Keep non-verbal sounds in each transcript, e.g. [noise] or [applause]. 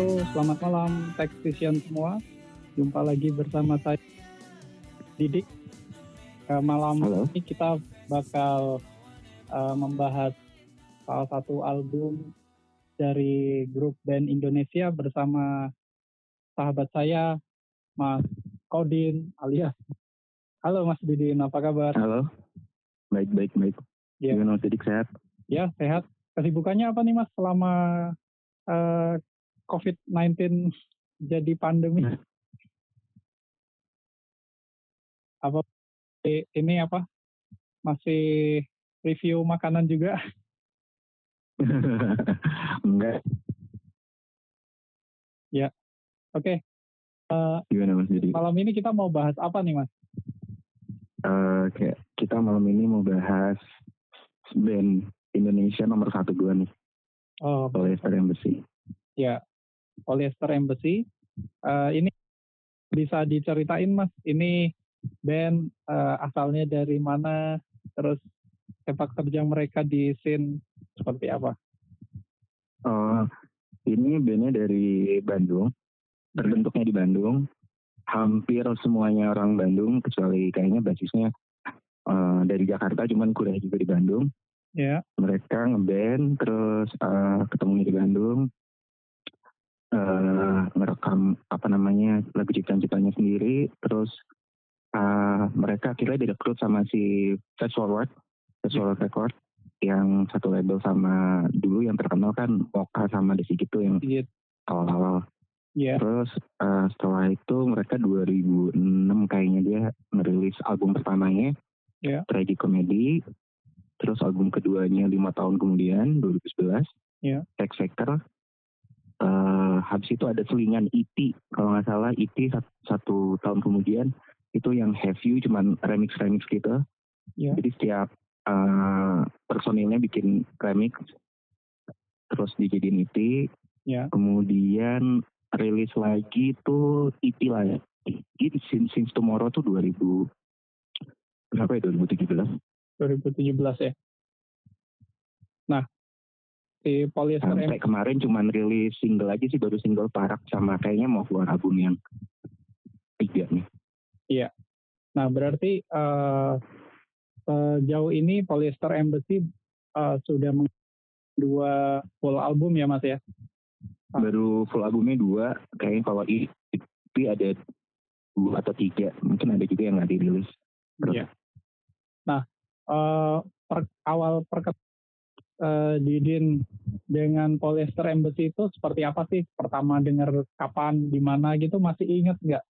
Halo, selamat malam Technician semua. Jumpa lagi bersama saya Didik. Uh, malam Halo. ini kita bakal uh, membahas salah satu album dari grup band Indonesia bersama sahabat saya Mas Kodin alias. Halo Mas Didin, apa kabar? Halo. Baik, baik, baik. Ya. Gimana Mas Didik sehat? Ya, sehat. Kesibukannya apa nih Mas selama uh, COVID-19 jadi pandemi? Nah. Apa ini apa? Masih review makanan juga? [laughs] Enggak. Oke. Eh, Gimana Mas Didik? malam ini kita mau bahas apa nih Mas? Kayak kita malam ini mau bahas band Indonesia nomor satu dua nih, Oh, Polyester Embassy. ya. Polyester Embassy. Eh, ini bisa diceritain Mas, ini band eh, asalnya dari mana? Terus sepak terjang mereka di scene seperti apa? Oh, ini bandnya dari Bandung. Terbentuknya di Bandung. Hampir semuanya orang Bandung, kecuali kayaknya basisnya eh, dari Jakarta, cuman kuliah juga di Bandung. Ya, mereka ngeband terus eh, ketemunya di Bandung eh ngerekam apa namanya lagu ciptaan-ciptaannya sendiri terus eh, mereka akhirnya direkrut sama si Fast Forward Fast Forward Record yang satu label sama dulu yang terkenal kan Moka sama Desi gitu yang gitu. awal-awal Ya, terus eh, setelah itu mereka 2006 kayaknya dia ngerilis album pertamanya Ya. Tragic Comedy terus album keduanya lima tahun kemudian 2011 Ya. X Factor Eh, habis itu ada selingan EP kalau nggak salah EP satu, satu tahun kemudian itu yang Have You cuman remix remix gitu. Ya, jadi setiap eh, personilnya bikin remix terus dijadiin EP ya. kemudian rilis lagi tuh EP lah ya. Ini since, since tomorrow tuh 2000 berapa ya 2017 2017 ya. Nah, si Polyester sampai Embassy kemarin cuman rilis single aja sih baru single Parak sama kayaknya mau keluar album yang tiga nih Nah, berarti eh, sejauh ini Polyester Embassy eh, sudah meng- dua full album ya, Mas ya? Ah. baru full albumnya dua kayaknya kalau EP ada dua atau tiga mungkin ada juga yang nggak dirilis. Iya. Nah, eh, per- awal perket eh, Didin dengan Polyester Embassy itu seperti apa sih? Pertama dengar kapan, di mana gitu, masih inget nggak?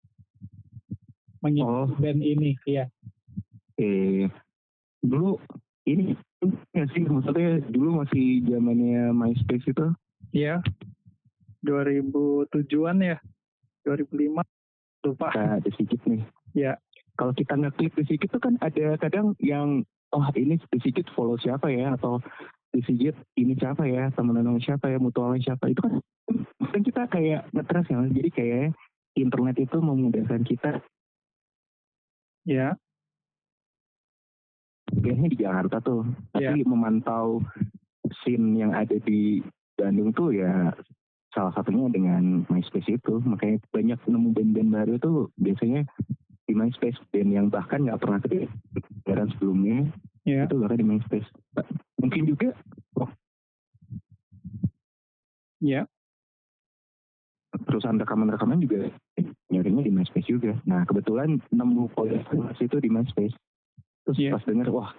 Mengikuti oh band ini, iya. eh dulu ini ya sih maksudnya dulu masih zamannya MySpace itu Iya. 2007-an ya? 2005? Lupa. Nah, ada sedikit nih. Ya. Kalau kita ngeklik di sedikit tuh kan ada kadang yang oh ini di sedikit follow siapa ya atau di sedikit ini siapa ya? Temenan sama siapa ya? Mutualnya siapa? Itu kan kan kita kayak ngetres ya jadi kayak internet itu memudahkan kita. Ya, biasanya di Jakarta tuh. Iya. tapi memantau scene yang ada di Bandung tuh ya salah satunya dengan MySpace itu. Makanya banyak nemu band-band baru tuh biasanya di MySpace band yang bahkan nggak pernah kedengaran sebelumnya ya. itu bahkan di MySpace mungkin juga Ya. perusahaan rekaman-rekaman juga nyarinya di MySpace juga. Nah kebetulan nemu podcast itu di MySpace terus Iya. pas denger wah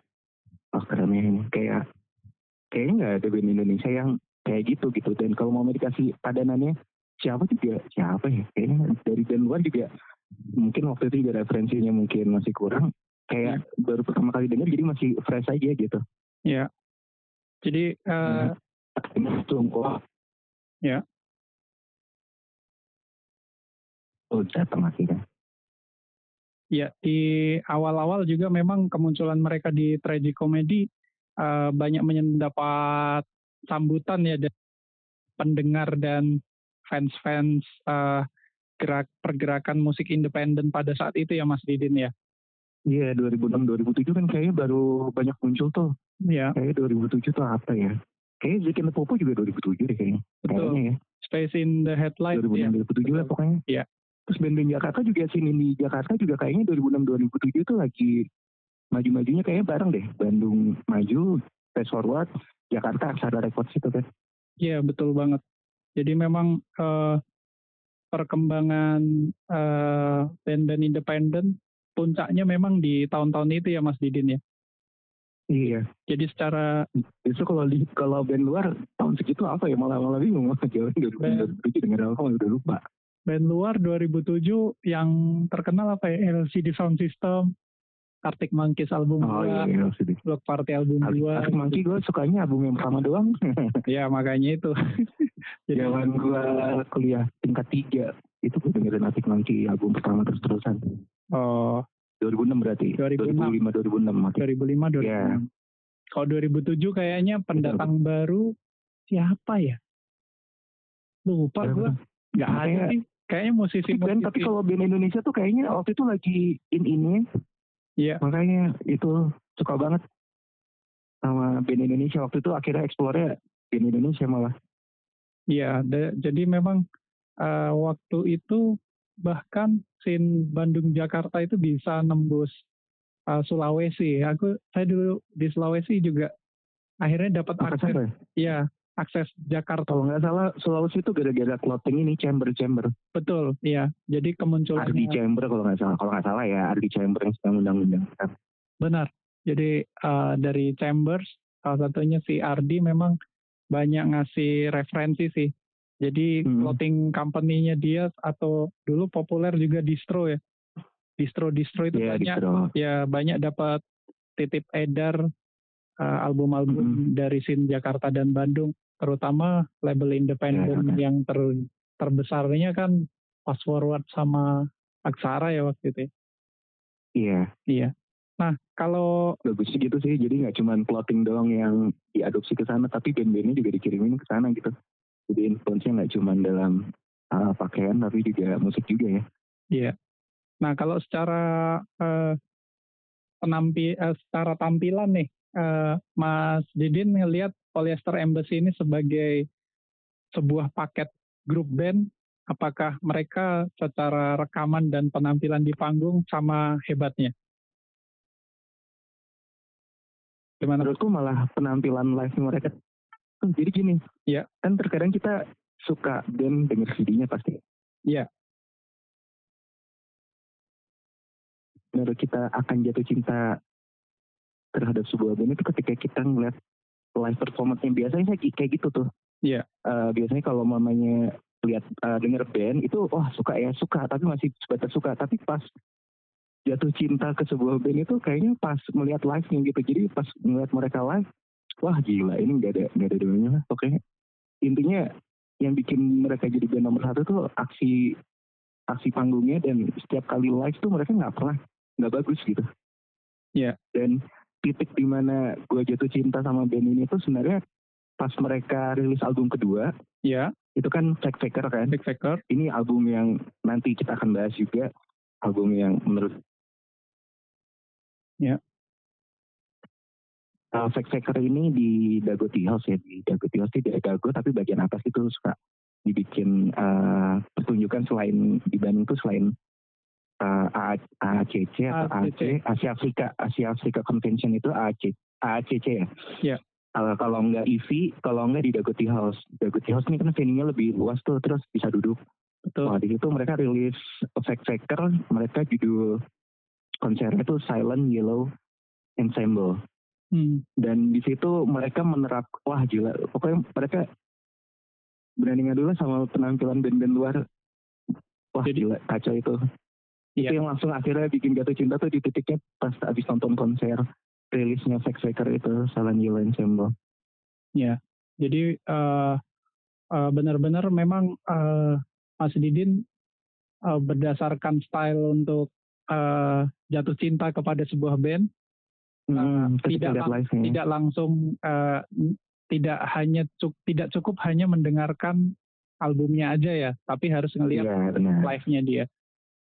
wah keren ini. Kayak kayaknya nggak ada band Indonesia yang kayak gitu gitu. Dan kalau mau dikasih padanannya siapa juga siapa ya? Kayaknya dari band luar juga mungkin waktu itu juga referensinya mungkin masih kurang kayak baru pertama kali denger jadi masih fresh aja gitu Ya. Jadi eh, itu wah Ya. oh datang akhirnya ya di awal-awal juga memang kemunculan mereka di tragic comedy eh, banyak mendapat sambutan ya dari pendengar dan fans-fans eh, gerak pergerakan musik independen pada saat itu ya Mas Didin ya. Iya 2006 2007 kan kayaknya baru banyak muncul tuh. Ya, Kayaknya 2007 tuh apa ya? Kayaknya and the Popo juga 2007 deh kayaknya. Betul. Kayaknya ya. Space in the Headlight 2006 ya. 2007 lah pokoknya. Iya. Terus band-band Jakarta juga sini di Jakarta juga kayaknya 2006 2007 tuh lagi maju-majunya kayaknya bareng deh. Bandung maju, Fast Forward, Jakarta Aksara Records itu kan. Iya betul banget. Jadi memang eh, perkembangan eh, band-band independen puncaknya memang di tahun-tahun itu ya Mas Didin ya. Iya. Jadi secara Justru kalau di kalau band luar tahun segitu apa ya malah malah bingung [laughs] malah jauh 2007 dengan apa udah lupa. band luar 2007 yang terkenal apa ya LCD Sound System, Arctic Monkeys album Oh 2, iya, iya. Block Party album Arctic 2. Arctic Monkey gue sukanya album yang pertama doang. [laughs] Ya makanya itu. [laughs] Jadi Zaman gue kuliah tingkat tiga itu gue dengerin Arctic Monkey album pertama terus terusan. oh 2006 berarti. 2006. 2005 2006 mati. 2005 2006. Iya. Kalau 2007 kayaknya pendatang baru siapa ya? Lupa gue. tuh? Nggak ada sih. Kayaknya musisi Tapi, kalau band Indonesia tuh kayaknya waktu itu lagi in ini Iya. makanya itu suka banget sama band Indonesia waktu itu akhirnya explore band Indonesia malah Iya, jadi memang eh, waktu itu bahkan scene Bandung Jakarta itu bisa nembus eh, Sulawesi. Aku saya dulu di Sulawesi juga akhirnya dapat akses ya? Akses Jakarta. kalau nggak salah Sulawesi itu gara-gara clothing ini chamber chamber Betul, iya. Jadi kemunculan Ardi chamber kalau nggak salah kalau nggak salah ya Ardi chamber yang sedang undang-undang benar. Jadi eh, dari Chambers salah satunya si Ardi memang banyak ngasih referensi sih. Jadi Hmm. clothing company-nya dia atau dulu populer juga distro ya. Distro-distro itu ya banyak gitu ya banyak dapat titip edar uh, album-album dari scene Jakarta dan Bandung, terutama label independen Ya, yang ter terbesarnya kan Fast Forward sama Aksara ya waktu itu. ya. iya Iya. Nah kalau bagusnya gitu sih jadi nggak cuma clothing doang yang diadopsi ke sana tapi band-bandnya juga dikirimin ke sana gitu jadi influence-nya nggak cuma dalam uh, pakaian tapi juga musik juga ya Iya. Nah kalau secara eh, penampi eh, secara tampilan nih, eh, Mas Didin ngelihat Polyester Embassy ini sebagai sebuah paket grup band, apakah mereka secara rekaman dan penampilan di panggung sama hebatnya? Gimana? menurutku malah penampilan live mereka jadi gini Iya. kan terkadang kita suka band denger CD-nya pasti Iya. menurut kita akan jatuh cinta terhadap sebuah band itu ketika kita ngeliat live performance-nya biasanya saya kayak gitu tuh. Iya. Eh, biasanya kalau mamanya lihat eh, denger band itu wah suka ya suka tapi masih sebatas suka. Tapi pas jatuh cinta ke sebuah band itu kayaknya pas melihat live-nya gitu. Jadi pas melihat mereka live wah gila ini nggak ada nggak ada duanya lah pokoknya intinya yang bikin mereka jadi band nomor satu tuh aksi aksi panggungnya dan setiap kali live tuh mereka nggak pernah nggak bagus gitu. Iya. dan titik di mana gue jatuh cinta sama band ini tuh sebenarnya pas mereka rilis album kedua Ya, itu kan Fact Faker kan Big Factor. ini album yang nanti kita akan bahas juga album yang menurut Ya. Uh, Fact Faker ini di Dago Tea House ya di Dago Tea House tidak Dago tapi bagian atas itu suka dibikin uh, pertunjukan selain di Bandung tuh selain uh, A- AACC atau AC AACC. Asia Afrika Asia Afrika Convention itu AAC AACC ya Ya. Uh, kalau nggak EV, kalau nggak di Dago Tea House. Dago Tea House ini kan venue-nya lebih luas tuh, terus bisa duduk. Betul. Wah, di situ mereka rilis Fact Faker, mereka judul konsernya itu Silent Yellow Ensemble. Hmm. Dan di situ mereka menerap, wah gila, pokoknya mereka berani ngadu lah sama penampilan band-band luar. Wah Jadi- gila, kacau itu. Iya. Itu yang langsung akhirnya bikin jatuh cinta tuh di titiknya pas abis nonton konser rilisnya Fact Faker itu Silent Yellow Ensemble. Ya, jadi eh, eh, benar-benar memang eh, Mas Didin eh, berdasarkan style untuk eh, jatuh cinta kepada sebuah band, Hmm, ketika tidak lang- live-nya. tidak langsung eh, tidak hanya cuk- tidak cukup hanya mendengarkan albumnya aja ya, tapi harus ngelihat Iya benar. live-nya dia.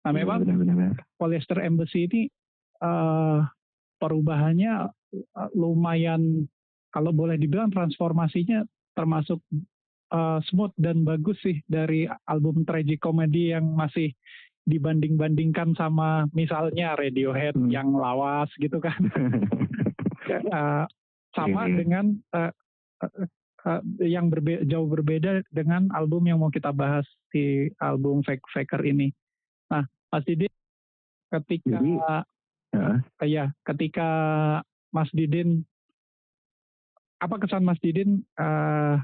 Nah, Iya, memang benar, benar, benar. Polyester Embassy ini eh, perubahannya eh, lumayan kalau boleh dibilang transformasinya termasuk uh, smooth dan bagus sih dari album tragic comedy yang masih dibanding-bandingkan sama misalnya Radiohead hmm. yang lawas gitu kan. uh, [laughs] sama yeah. dengan uh, uh, uh, yang berbe jauh berbeda dengan album yang mau kita bahas di album Fake Faker ini. Nah, Mas Didin ketika Jadi, ya ketika Mas Didin apa kesan Mas Didin uh,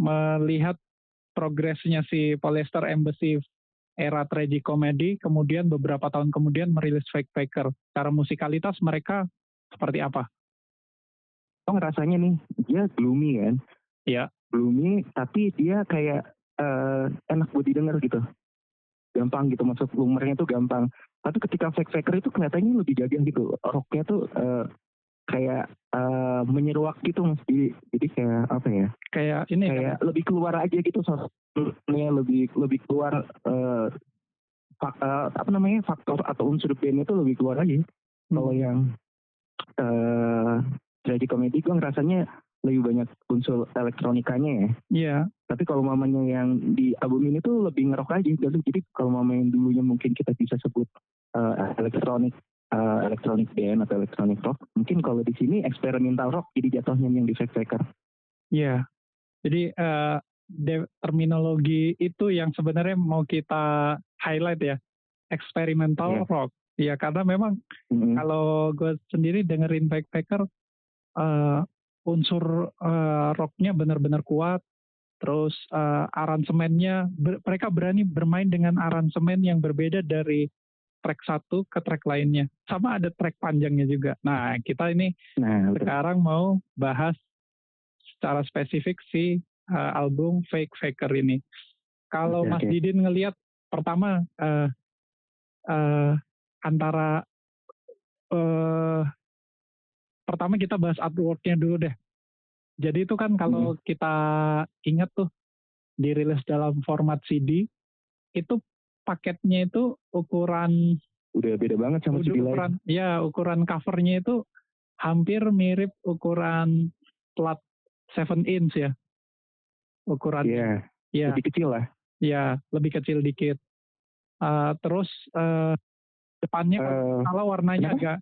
melihat progresnya si Polyester Embassy era tragicomedy, kemudian beberapa tahun kemudian merilis Fake Faker. Cara musikalitas mereka seperti apa? Oh rasanya nih, dia gloomy kan? Iya. Gloomy, tapi dia kayak uh, enak buat didengar gitu. Gampang gitu, masuk lumurnya tuh gampang. Tapi ketika Fake Faker itu kelihatannya lebih gagah gitu. Rocknya tuh uh, kayak uh, menyeruak gitu mas jadi, jadi kayak apa ya kayak ini kayak kan? lebih keluar aja gitu soalnya lebih lebih keluar uh, fak, uh, apa namanya faktor atau unsur band itu lebih keluar aja hmm. kalau yang uh, jadi komedi gue ngerasanya lebih banyak unsur elektronikanya ya. Iya. Yeah. Tapi kalau mamanya yang di album ini tuh lebih ngerok aja gitu. Jadi kalau mama yang dulunya mungkin kita bisa sebut uh, elektronik uh, electronic band atau electronic rock. Mungkin kalau di sini experimental rock jadi jatuhnya yang di Fact Faker. Iya. Jadi uh, terminologi itu yang sebenarnya mau kita highlight ya. Experimental yeah. rock. Iya karena memang mm-hmm. kalau gue sendiri dengerin Backpacker uh, unsur uh, rocknya benar-benar kuat. Terus uh, aransemennya ber, mereka berani bermain dengan aransemen yang berbeda dari track satu ke track lainnya. Sama ada track panjangnya juga. Nah, kita ini nah, sekarang mau bahas secara spesifik si uh, album Fake Faker ini. Kalau okay, Mas okay. Didin ngelihat pertama uh, uh, antara uh, pertama kita bahas artworknya dulu deh. Jadi itu kan kalau hmm. kita ingat tuh dirilis dalam format CD itu paketnya itu ukuran udah beda banget sama CD ukuran, lain. Ya, ukuran covernya itu hampir mirip ukuran plat 7 inch ya. Ukuran. Iya. Ya. Lebih kecil lah. Ya, lebih kecil dikit. Uh, terus uh, depannya uh, kalau warnanya kenapa? agak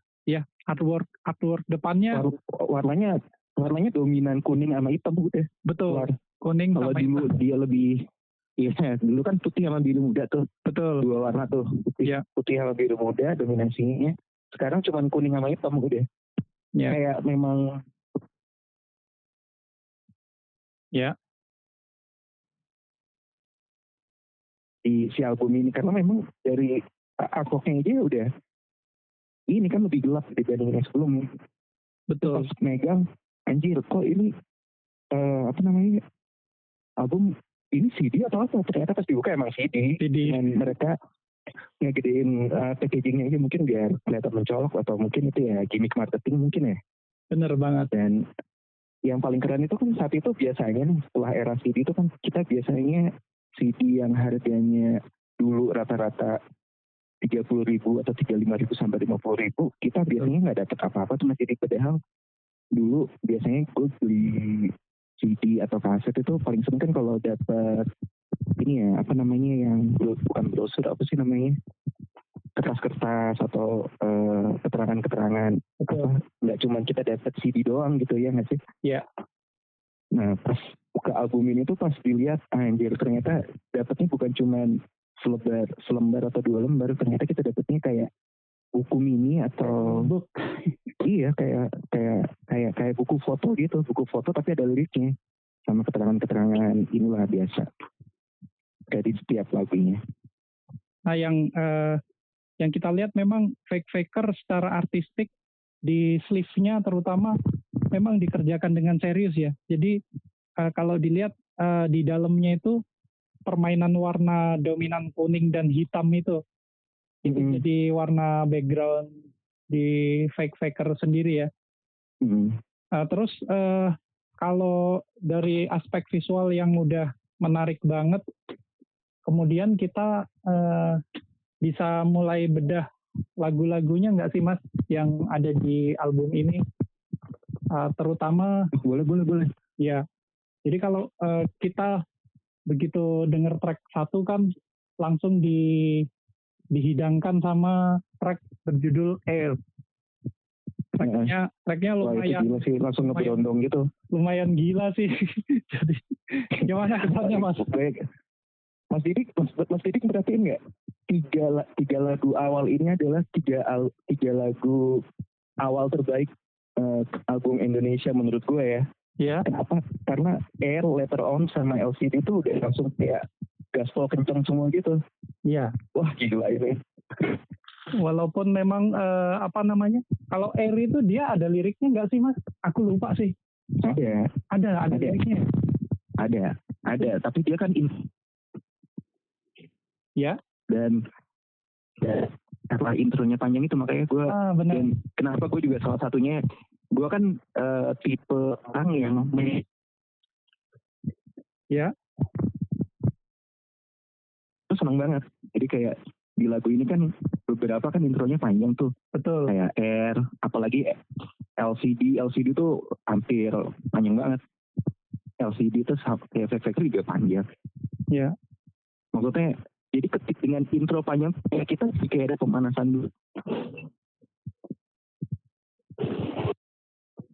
artwork artwork depannya War, warnanya warnanya dominan kuning sama hitam udah. Betul. War. Kuning kalau sama dulu hitam. dia lebih Iya, dulu kan putih sama biru muda tuh. Betul. Dua warna tuh. Putih, ya. putih sama biru muda dominasinya. Sekarang cuma kuning sama hitam udah. Ya. Kayak memang Ya. Di si album ini karena memang dari artworknya aja udah ini kan lebih gelap dibanding yang sebelumnya. Betul. Pas megang anjir kok ini uh, apa namanya album ini CD atau apa ternyata pas dibuka emang CD, CD. dan mereka ngegedein uh, packagingnya aja mungkin biar kelihatan mencolok atau mungkin itu ya gimmick marketing mungkin ya bener banget dan yang paling keren itu kan saat itu biasanya nih setelah era CD itu kan kita biasanya CD yang harganya dulu rata-rata tiga puluh ribu atau tiga lima ribu sampai lima puluh ribu kita biasanya nggak dapet apa-apa tuh masih di padahal dulu biasanya gue beli CD atau kaset itu paling sering kan kalau dapat ini ya apa namanya yang bukan brosur apa sih namanya kertas-kertas atau uh, keterangan-keterangan apa nggak cuma kita dapat CD doang gitu ya nggak sih? Iya. Nah pas buka album ini tuh pas dilihat anjir ternyata dapatnya bukan cuma selembar selembar atau dua lembar ternyata kita dapatnya kayak buku mini atau book. iya kayak kayak kayak kayak buku foto gitu buku foto tapi ada liriknya. Sama keterangan-keterangan inilah biasa. Dari setiap lagunya. Nah yang uh, yang kita lihat memang fake faker secara artistik di sleeve-nya terutama memang dikerjakan dengan serius ya. Jadi uh, kalau dilihat uh, di dalamnya itu permainan warna dominan kuning dan hitam itu itu mm. jadi warna background di fake faker sendiri ya. Mm. Uh, terus uh, kalau dari aspek visual yang udah menarik banget, kemudian kita uh, bisa mulai bedah lagu-lagunya nggak sih mas yang ada di album ini? Uh, terutama boleh boleh boleh. Ya. Jadi kalau uh, kita begitu dengar track satu kan langsung di dihidangkan sama track berjudul Air. Tracknya, tracknya lumayan. Wah, gila sih, langsung ngeberondong gitu. Lumayan gila sih. [laughs] Jadi gimana kesannya mas? Mas Didik, Mas, Mas Didik perhatiin nggak? Tiga, tiga lagu awal ini adalah tiga, al, tiga lagu awal terbaik uh, album Indonesia menurut gue ya. Ya. Kenapa? Karena Air, Letter On, sama LCD itu udah langsung kayak gaspol kenceng semua gitu. Iya. Wah gila ini. Walaupun memang uh, apa namanya, kalau Air itu dia ada liriknya nggak sih mas? Aku lupa sih. Ada. Ada, ada, ada. liriknya. Ada, ada. Tapi dia kan in... ya. Dan, dan karena intronya panjang itu makanya gue ah, benar. dan kenapa gue juga salah satunya gue kan uh, tipe orang yang ya. Itu seneng banget. Jadi kayak di lagu ini kan beberapa kan intronya panjang tuh. Betul. Kayak R apalagi LCD LCD tuh hampir panjang banget. LCD itu kayak efek juga panjang. Ya. Maksudnya jadi ketik dengan intro panjang kayak kita kayak ada pemanasan dulu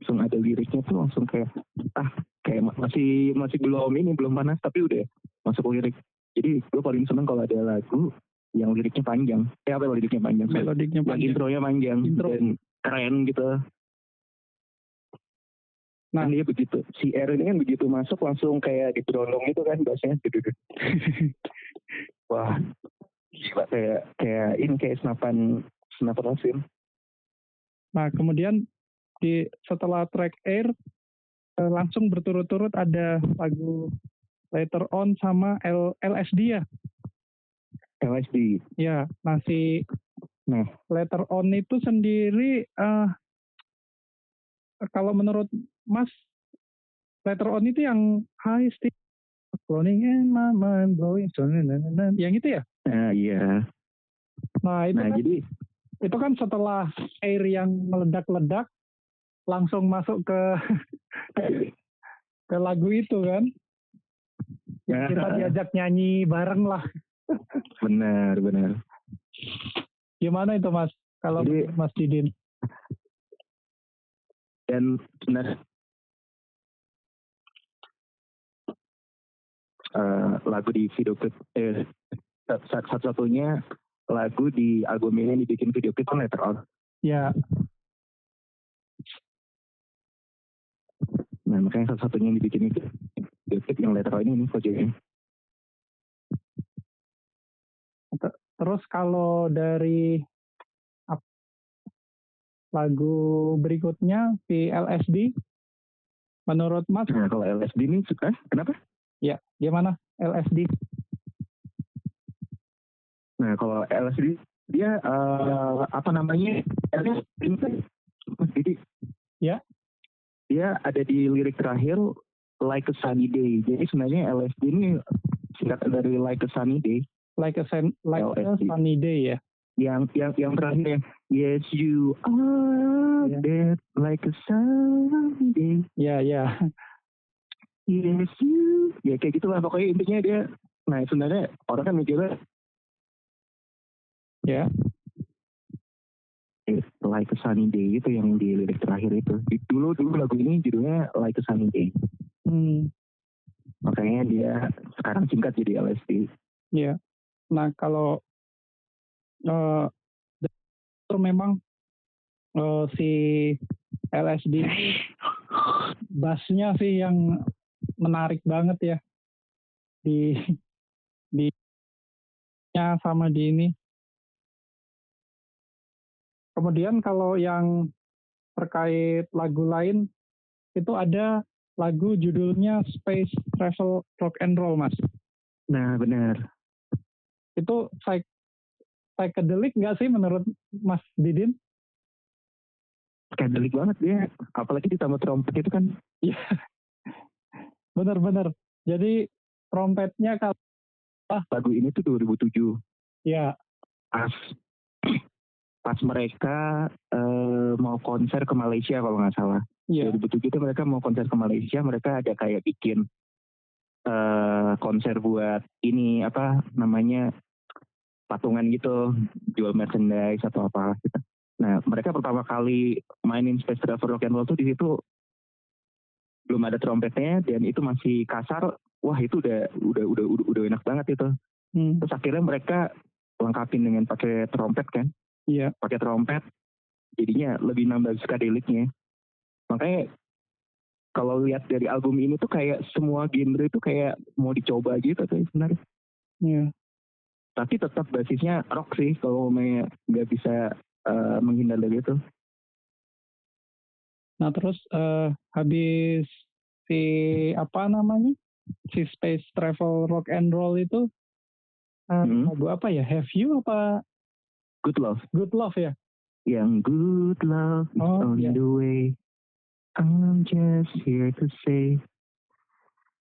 langsung ada liriknya tuh langsung kayak ah kayak masih masih belum ini belum panas tapi udah masuk lirik. Jadi gue paling seneng kalau ada lagu yang liriknya panjang. Eh apa liriknya panjang? So, liriknya panjang. intronya panjang Intro. dan keren gitu. Nah. Kan dia begitu. Si R ini kan begitu masuk langsung kayak diberondong itu kan bahasanya [laughs] wah gila. Kayak kayak ini kayak senapan senapan mesin. Nah kemudian di setelah track Air eh, langsung berturut-turut ada lagu Later On sama L, LSD ya. LSD. Ya, nasi nah. Later On itu sendiri uh, kalau menurut Mas Later On itu yang high stick Blowing in my mind, blowing, yang itu ya? Nah, iya. Nah, itu nah, kan, jadi itu kan setelah air yang meledak-ledak, langsung masuk ke [laughs] ke lagu itu kan? Ya. kita diajak nyanyi bareng lah. [laughs] Benar benar. Gimana itu mas? Kalau Jadi, mas Didin? Dan benar. Uh, lagu di video klip eh, satu-satunya lagu di album ini dibikin video klip kan Letter On. Ya, Nah makanya salah satunya yang dibikin itu David yang letter ini ini projectnya. Terus kalau dari lagu berikutnya si LSD, menurut Mas? Nah kalau LSD ini suka, kenapa? Ya, gimana LSD? Nah kalau LSD dia uh, apa namanya? LSD jadi ya dia ada di lirik terakhir like a sunny day. Jadi sebenarnya LSD ini singkatan dari like a sunny day. Like a, sun, like a sunny day ya. Yang yang yang terakhir yes you are yeah. dead like a sunny day. Ya yeah, ya. Yeah. Yes you. Ya kayak gitulah pokoknya intinya dia. Nah sebenarnya orang kan mikirnya. Ya. Yeah Like a Sunny Day itu yang di lirik terakhir itu. Dulu dulu lagu ini judulnya Like a Sunny Day. Hmm. Makanya dia sekarang singkat jadi LSD. Iya. Nah kalau uh, memang uh, si LSD bassnya sih yang menarik banget ya di di sama di ini Kemudian kalau yang terkait lagu lain itu ada lagu judulnya Space Travel Rock and Roll, Mas. Nah, benar. Itu psychedelic nggak sih menurut Mas Didin? Psychedelic banget dia, apalagi ditambah trompet itu kan. Iya. Bener-bener. Jadi trompetnya kalau ah. lagu ini tuh 2007. Iya. Pas pas mereka uh, mau konser ke Malaysia kalau nggak salah. Iya. 2007 itu mereka mau konser ke Malaysia, mereka ada kayak bikin eh konser buat ini apa namanya patungan gitu, jual merchandise atau apa gitu. Nah, mereka pertama kali mainin Space Travel Rock and Roll tuh di situ belum ada trompetnya dan itu masih kasar. Wah, itu udah udah udah udah, udah enak banget itu. Hmm, Terus akhirnya mereka lengkapin dengan pakai trompet kan, Iya. pakai trompet. Jadinya lebih nambah skadeliknya. Makanya kalau lihat dari album ini tuh kayak semua genre itu kayak mau dicoba gitu tuh sebenarnya. Iya. Tapi tetap basisnya rock sih kalau nggak bisa eh, menghindar dari itu. Nah terus eh, habis si apa namanya si Space Travel Rock and Roll itu eh, Hmm. lagu apa ya? Have You apa Good Love. Good Love ya? Yang good love is Oh, on iya. the way. I'm just here to say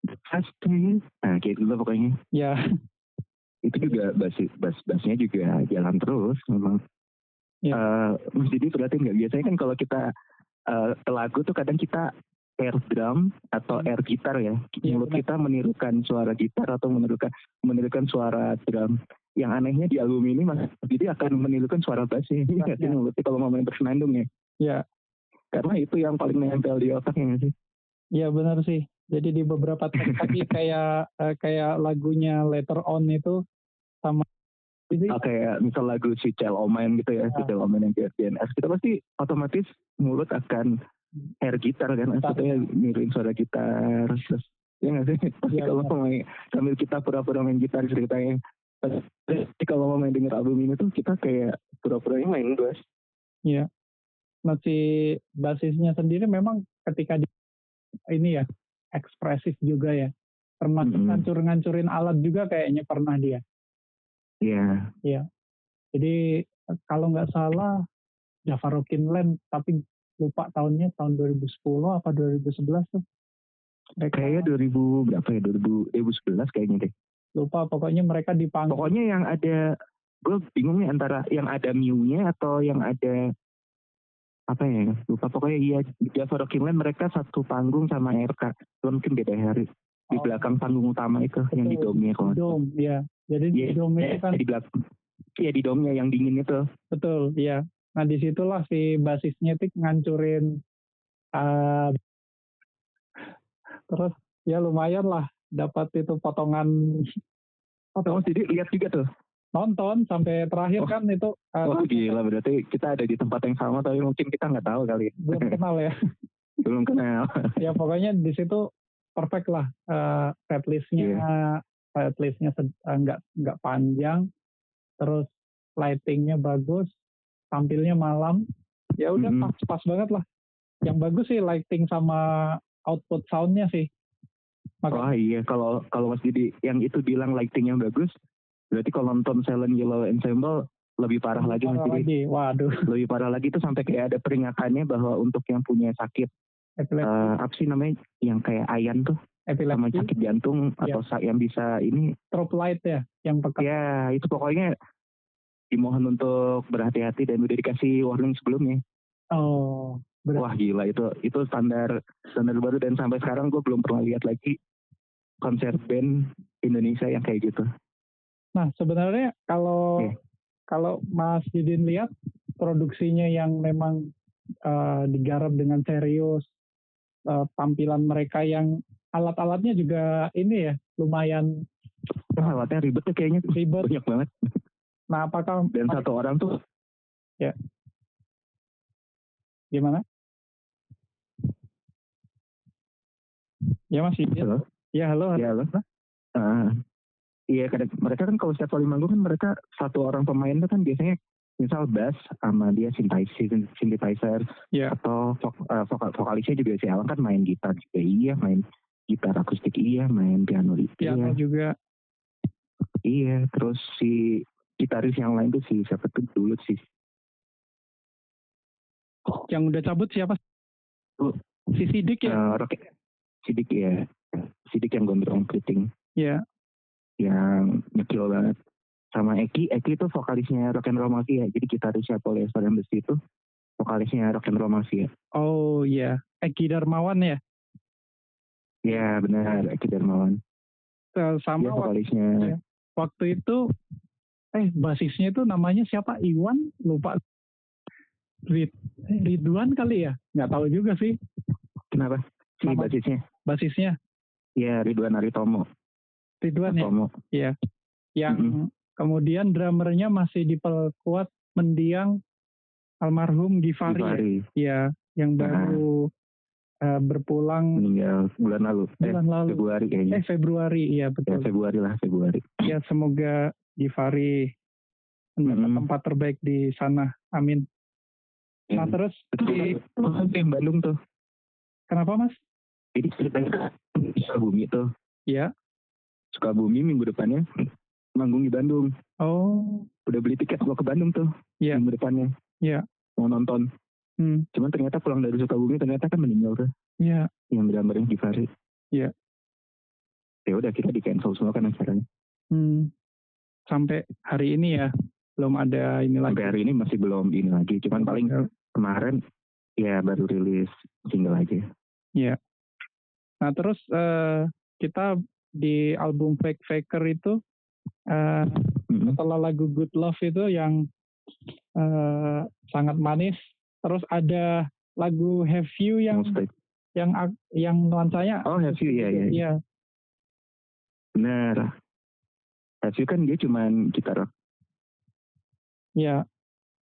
the best thing. Nah, kayak gitu pokoknya. Ya. [laughs] Itu juga bass bass bassnya juga jalan terus memang. Iya. Eh, Mas Didi perhatiin nggak biasanya kan kalau kita eh, ke lagu tuh kadang kita air drum atau Hmm. air gitar ya. Iya, Mulut kita menirukan suara gitar atau menirukan menirukan suara drum. Yang anehnya di album ini Mas Didi akan menirukan suara bassnya. Iya sih mulutnya kalau mau main bersenandung ya. Ya. Karena itu yang paling nempel di otaknya sih. Ya benar sih. Jadi di beberapa tadi [laughs] kayak eh, kayak lagunya Later On itu sama jadi Ah, kayak misal lagu si Cel Omen gitu ya, si Ah. Cel Omen yang DNS, kita pasti otomatis mulut akan air gitar kan, maksudnya niruin suara gitar, terus ya nggak sih? [laughs] Pasti Iya, kalau main, sambil kita pura-pura main gitar ceritanya. Tapi kalau mau main denger album ini tuh kita kayak pura-puranya main bass. ya masih basisnya sendiri memang ketika di, ini ya ekspresif juga ya. Termasuk Mm-mm. ngancur-ngancurin alat juga kayaknya pernah dia. Iya, Jadi kalau nggak salah Java Rockin Land tapi lupa tahunnya tahun 2010 apa 2011 tuh. Mereka kayaknya 2000 berapa ya? 2000, 2011 kayaknya deh. Lupa pokoknya mereka di panggung Pokoknya yang ada, gue bingung nih antara yang ada Mew-nya atau yang ada apa ya lupa. Pokoknya iya Java Rocking Land mereka satu panggung sama RK mungkin beda hari di Oh. belakang panggung utama itu yang di domnya kalau dom ya. Jadi di Iya, dom itu iya, kan di belakang iya di domnya yang dingin itu. Betul ya. Nah di situlah si basisnya itu ngancurin eh, terus ya lumayan lah dapat itu potongan oh jadi lihat juga tuh nonton sampai terakhir Oh. kan itu eh, oh gila berarti kita ada di tempat yang sama tapi mungkin kita nggak tahu kali belum kenal ya. [laughs] belum kenal ya pokoknya di situ perfect lah uh, setlistnya Iya. setlistnya sed- eh, nggak nggak panjang terus lightingnya bagus tampilnya malam ya udah Mhm. pas pas banget lah yang bagus sih lighting sama output soundnya sih Maka- oh iya. Kalau kalau Mas Didi yang itu bilang lighting yang bagus berarti kalau nonton Silent Yellow Ensemble lebih parah lagi Mas parah Didi. lagi. Waduh. [laughs] Lebih parah lagi itu sampai kayak ada peringatannya bahwa untuk yang punya sakit epilepsi. eh, apa sih namanya yang kayak ayan tuh sama epilepsi sakit jantung Iya. atau sa- yang bisa ini. Strobe light ya yang peka. Ya itu pokoknya dimohon untuk berhati-hati dan udah dikasih warning sebelumnya. Oh berat wah gila. Itu itu standar standar baru dan sampai sekarang gue belum pernah lihat lagi konser band Indonesia yang kayak gitu Nah, sebenarnya kalau Oke. kalau Mas Didin lihat produksinya yang memang eh, digarap dengan serius, eh, tampilan mereka yang alat-alatnya juga ini ya lumayan Wah, alatnya ribet tuh kayaknya ribet. banyak banget Nah, apakah dan satu orang tuh gimana? Ya Mas Didin. Halo? Ya halo. ya loh Ah, iya kadang mereka kan kalau setiap kali manggung kan mereka satu orang pemain tuh kan biasanya misal bass sama dia synthesizer, synthesizer Ya. atau vok- eh, vokal vokalisnya juga si Alan kan main gitar juga iya main gitar akustik iya main piano iya Piano juga. iya terus si gitaris yang lain tuh si siapa tuh dulu sih Yang udah cabut siapa? Oh. Si Sidik ya. Rocket Sidik ya Sidik yang gondrong keriting Ya. yang nyekil banget sama Eki Eki itu vokalisnya Rock and Roll Mafia jadi gitarisnya Polyester Embassy itu vokalisnya Rock and Roll Mafia Oh iya. Eki Darmawan ya. Ya benar, Eki Darmawan. Eh, Sama Dia waktu, vokalisnya. Iya. waktu itu eh basisnya itu namanya siapa? Iwan lupa. Rid, Ridwan kali ya? Nggak tahu juga sih Kenapa? Si Nama- basisnya. basisnya Ya Ridwan Aritomo. Ridwan ya. Tomo. Yang Mm-mm. kemudian drummernya masih diperkuat mendiang almarhum Givari. ya. Givari Iya, yang Nah. baru eh, berpulang meninggal bulan lalu. Eh, bulan lalu. Februari kayaknya. Eh Februari, iya Ya, betul. Februari lah, Februari. Ya semoga Givari mendapat Mm-mm. tempat terbaik di sana. Amin. Nah Ya. terus di, di Bandung tuh. kenapa mas? Jadi ceritanya di Sukabumi tuh. Ya. Sukabumi minggu depannya manggung di Bandung. Oh, Udah beli tiket mau ke Bandung tuh. Iya. Minggu depannya. Iya. Mau nonton. hmm, Cuman ternyata pulang dari Sukabumi ternyata kan meninggal tuh. ya, Yang drummernya Givari. Iya. Ya udah kita di cancel semua kan acaranya. hmm. Sampai hari ini ya belum ada ini lagi. Sampai hari ini masih belum ini lagi. Cuman paling kemarin ya baru rilis single aja. Nah terus eh, kita di album Fake Faker itu eh, Mm-mm. setelah lagu Good Love itu yang eh, sangat manis, terus ada lagu Have You yang Mostly. yang yang nuansanya Oh, Have You, iya, iya. Iya, Benar. Have You kan dia cuman gitar. iya.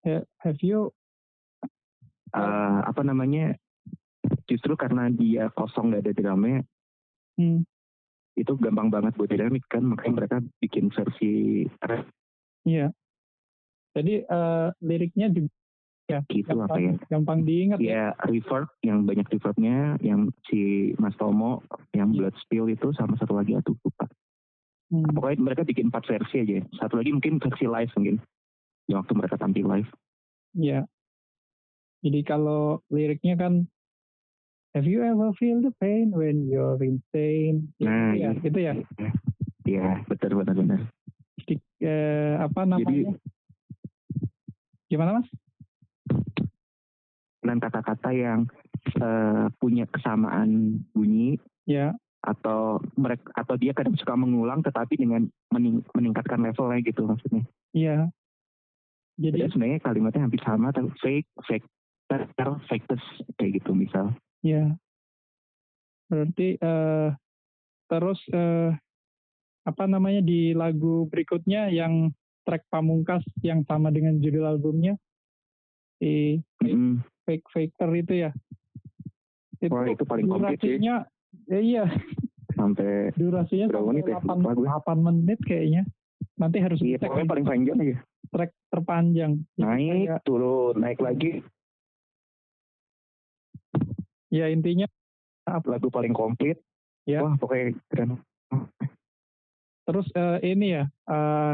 Ha- Have You eh, apa namanya? Justru karena dia kosong gak ada drumnya, hmm, itu gampang banget buat dynamic kan. Makanya mereka bikin versi rap iya. Jadi eh, liriknya juga gitu apa gampang, ya. gampang diingat ya. Ya reverb yang banyak reverbnya, yang si Mas Tomo, yang Iya. Blood Spill itu sama satu lagi aduh lupa. Hmm, Pokoknya mereka bikin empat versi aja. Satu lagi mungkin versi live mungkin. Yang waktu mereka tampil live. Iya. Jadi kalau liriknya kan Have you ever feel the pain when you're insane? Nah, ya, iya. itu ya. Iya, betul benar-benar. Di- eh, apa namanya? Jadi Gimana mas? dengan kata-kata yang eh, punya kesamaan bunyi Ya, atau mereka atau dia kadang suka mengulang tetapi dengan mening- meningkatkan levelnya gitu maksudnya. iya. Jadi Jadi, sebenarnya kalimatnya hampir sama tapi fake, fake, ter, fakes kayak gitu misal. Ya. Berarti eh, terus eh, apa namanya di lagu berikutnya yang track pamungkas yang sama dengan judul albumnya di Mm, Fake Faker itu ya. Itu Wah itu paling komplit sih ya iya, sampai durasinya Berapa sampai menit ya? 8, Lupa gue. 8 menit kayaknya. Nanti harus iya pokoknya paling panjang aja. track terpanjang. Naik kayak- turun naik lagi ya intinya lagu paling komplit. Ya. Wah pokoknya keren. terus eh, ini ya eh,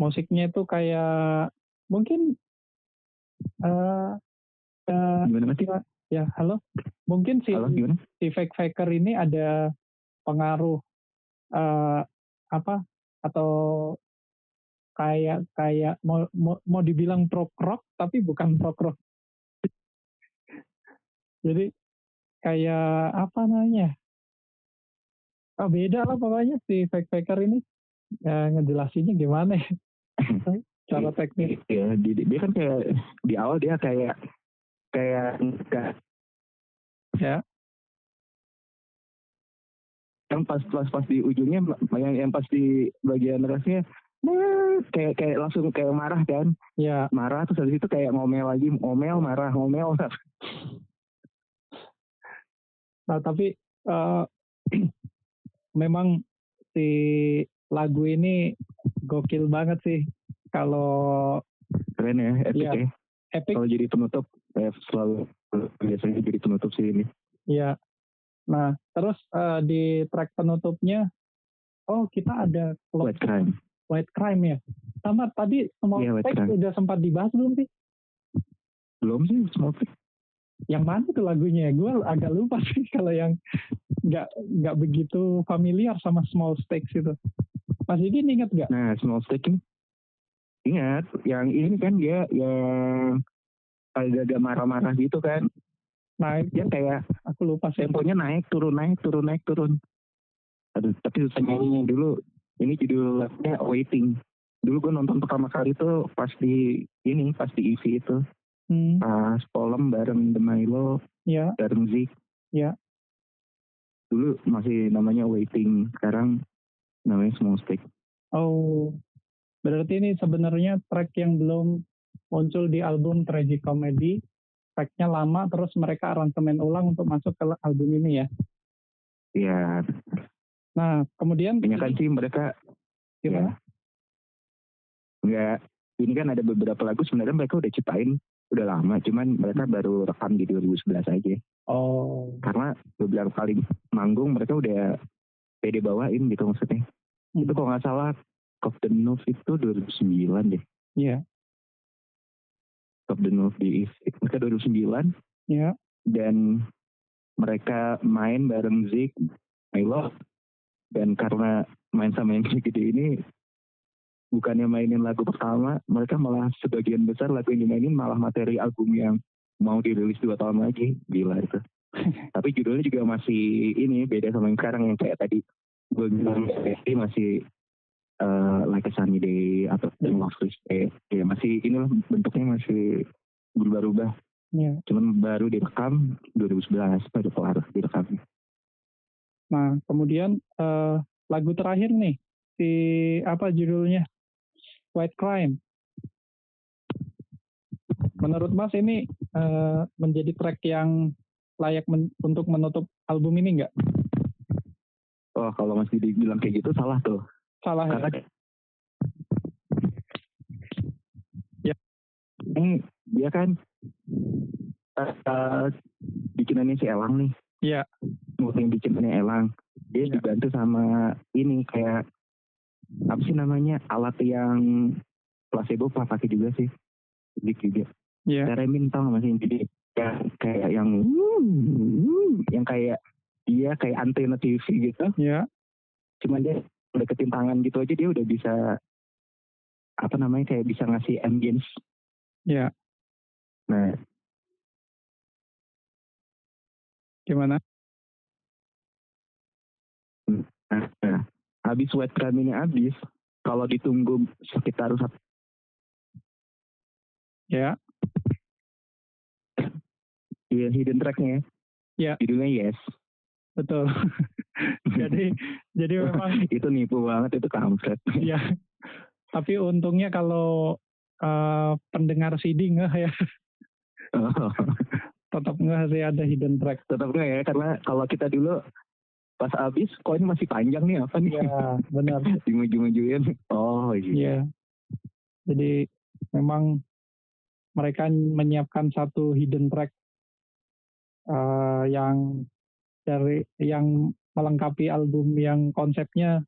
musiknya itu kayak mungkin eh eh, Gimana mas? ya halo mungkin si Halo gimana? si fake faker ini ada pengaruh eh apa atau kayak kayak mau mau, mau dibilang prog rock tapi bukan prog rock [laughs] jadi kayak apa namanya oh, beda lah pokoknya si fake faker ini. Ya, ngejelasinnya gimana ya? [laughs] Cara teknis. Iya, dia, dia kan kayak di awal dia kayak kayak enggak ya. Yang pas pas pas di ujungnya yang yang pas di bagian rasnya kayak kayak langsung kayak marah kan? Ya. Marah terus habis itu kayak ngomel lagi ngomel marah ngomel [laughs] Nah, tapi eh, [clears throat] memang si lagu ini gokil banget sih. Kalau keren ya epic Iya. ya epic kalau jadi penutup eh, selalu biasanya jadi penutup sih ini ya. Nah, terus eh, di track penutupnya oh kita ada White Crime White Crime ya. Sama tadi semua Iya, track Crime. udah sempat dibahas belum sih? belum sih small Freak. Yang mana tuh lagunya? Gue agak lupa [laughs] sih kalau yang nggak nggak begitu familiar sama Small Stakes itu. Mas Igin inget nggak? nah small stick ini ingat yang ini kan dia yang agak-agak marah-marah gitu kan Nah, Dia kayak aku lupa temponya naik turun naik turun naik turun. Aduh, tapi susah nyanyinya dulu. Ini judul lagunya Waiting. Dulu gue nonton pertama kali tuh pas di ini pas di EV itu Hmm, pas Polem bareng The Milo ya, bareng Zik. Ya. Dulu masih namanya Waiting, sekarang namanya Small Stick. Oh, berarti ini sebenarnya track yang belum muncul di album Tragic Comedy. Tracknya lama, terus mereka aransemen ulang untuk masuk ke album ini ya. Ya, Nah, kemudian kebanyakan sih mereka gimana? nggak ini kan ada beberapa lagu sebenarnya mereka udah ciptain udah lama cuman mereka baru rekam di 2011 aja. Oh, karena beberapa kali manggung mereka udah pede bawain gitu maksudnya. Hmm. itu kalau nggak salah Cop the Nose itu 2009 deh. Iya, Cop the Nose di mereka 2009 iya, dan mereka main bareng Zik, Milo dan karena main sama yang gede ini bukannya mainin lagu pertama mereka malah sebagian besar lagu yang dimainin malah materi album yang mau dirilis dua tahun lagi. Gila itu. [laughs] Tapi judulnya juga masih ini beda sama yang sekarang yang kayak tadi. Gue bilang ini masih eh, like a sunny day atau love day. Ya masih inilah bentuknya masih berubah-ubah. Iya. cuman baru direkam 2011 baru kelar direkam. Nah, kemudian eh, lagu terakhir nih, si apa judulnya? White Crime. Menurut Mas ini eh, menjadi track yang layak men- untuk menutup album ini nggak? oh kalau masih dibilang kayak gitu salah tuh Salah ya? karena Ya. ini dia kan eh, bikinannya si Elang nih Iya. yang bikinannya Elang dia Iya. dibantu sama ini kayak apa sih namanya alat yang placebo apa pakai juga sih Zik juga Iya. Teremin tau gak masih jadi kayak kayak yang yang kayak dia kayak antena TV gitu Iya. cuman dia deketin tangan gitu aja dia udah bisa apa namanya kayak bisa ngasih ambience Iya. nah Gimana? nah, nah habis white crime ini habis kalau ditunggu sekitar satu Ya. ya, hidden tracknya Ya. judulnya yes Betul. [laughs] jadi jadi memang itu nipu banget itu kampret ya. Tapi untungnya kalau eh, pendengar CD nggak ya, tetap nggak sih ada hidden track. tetap nggak ya karena kalau kita dulu pas habis kok ini masih panjang nih apa nih Ya, benar. [laughs] di ujung-ujungin oh iya Iya. Jadi memang mereka menyiapkan satu hidden track eh, yang dari yang melengkapi album yang konsepnya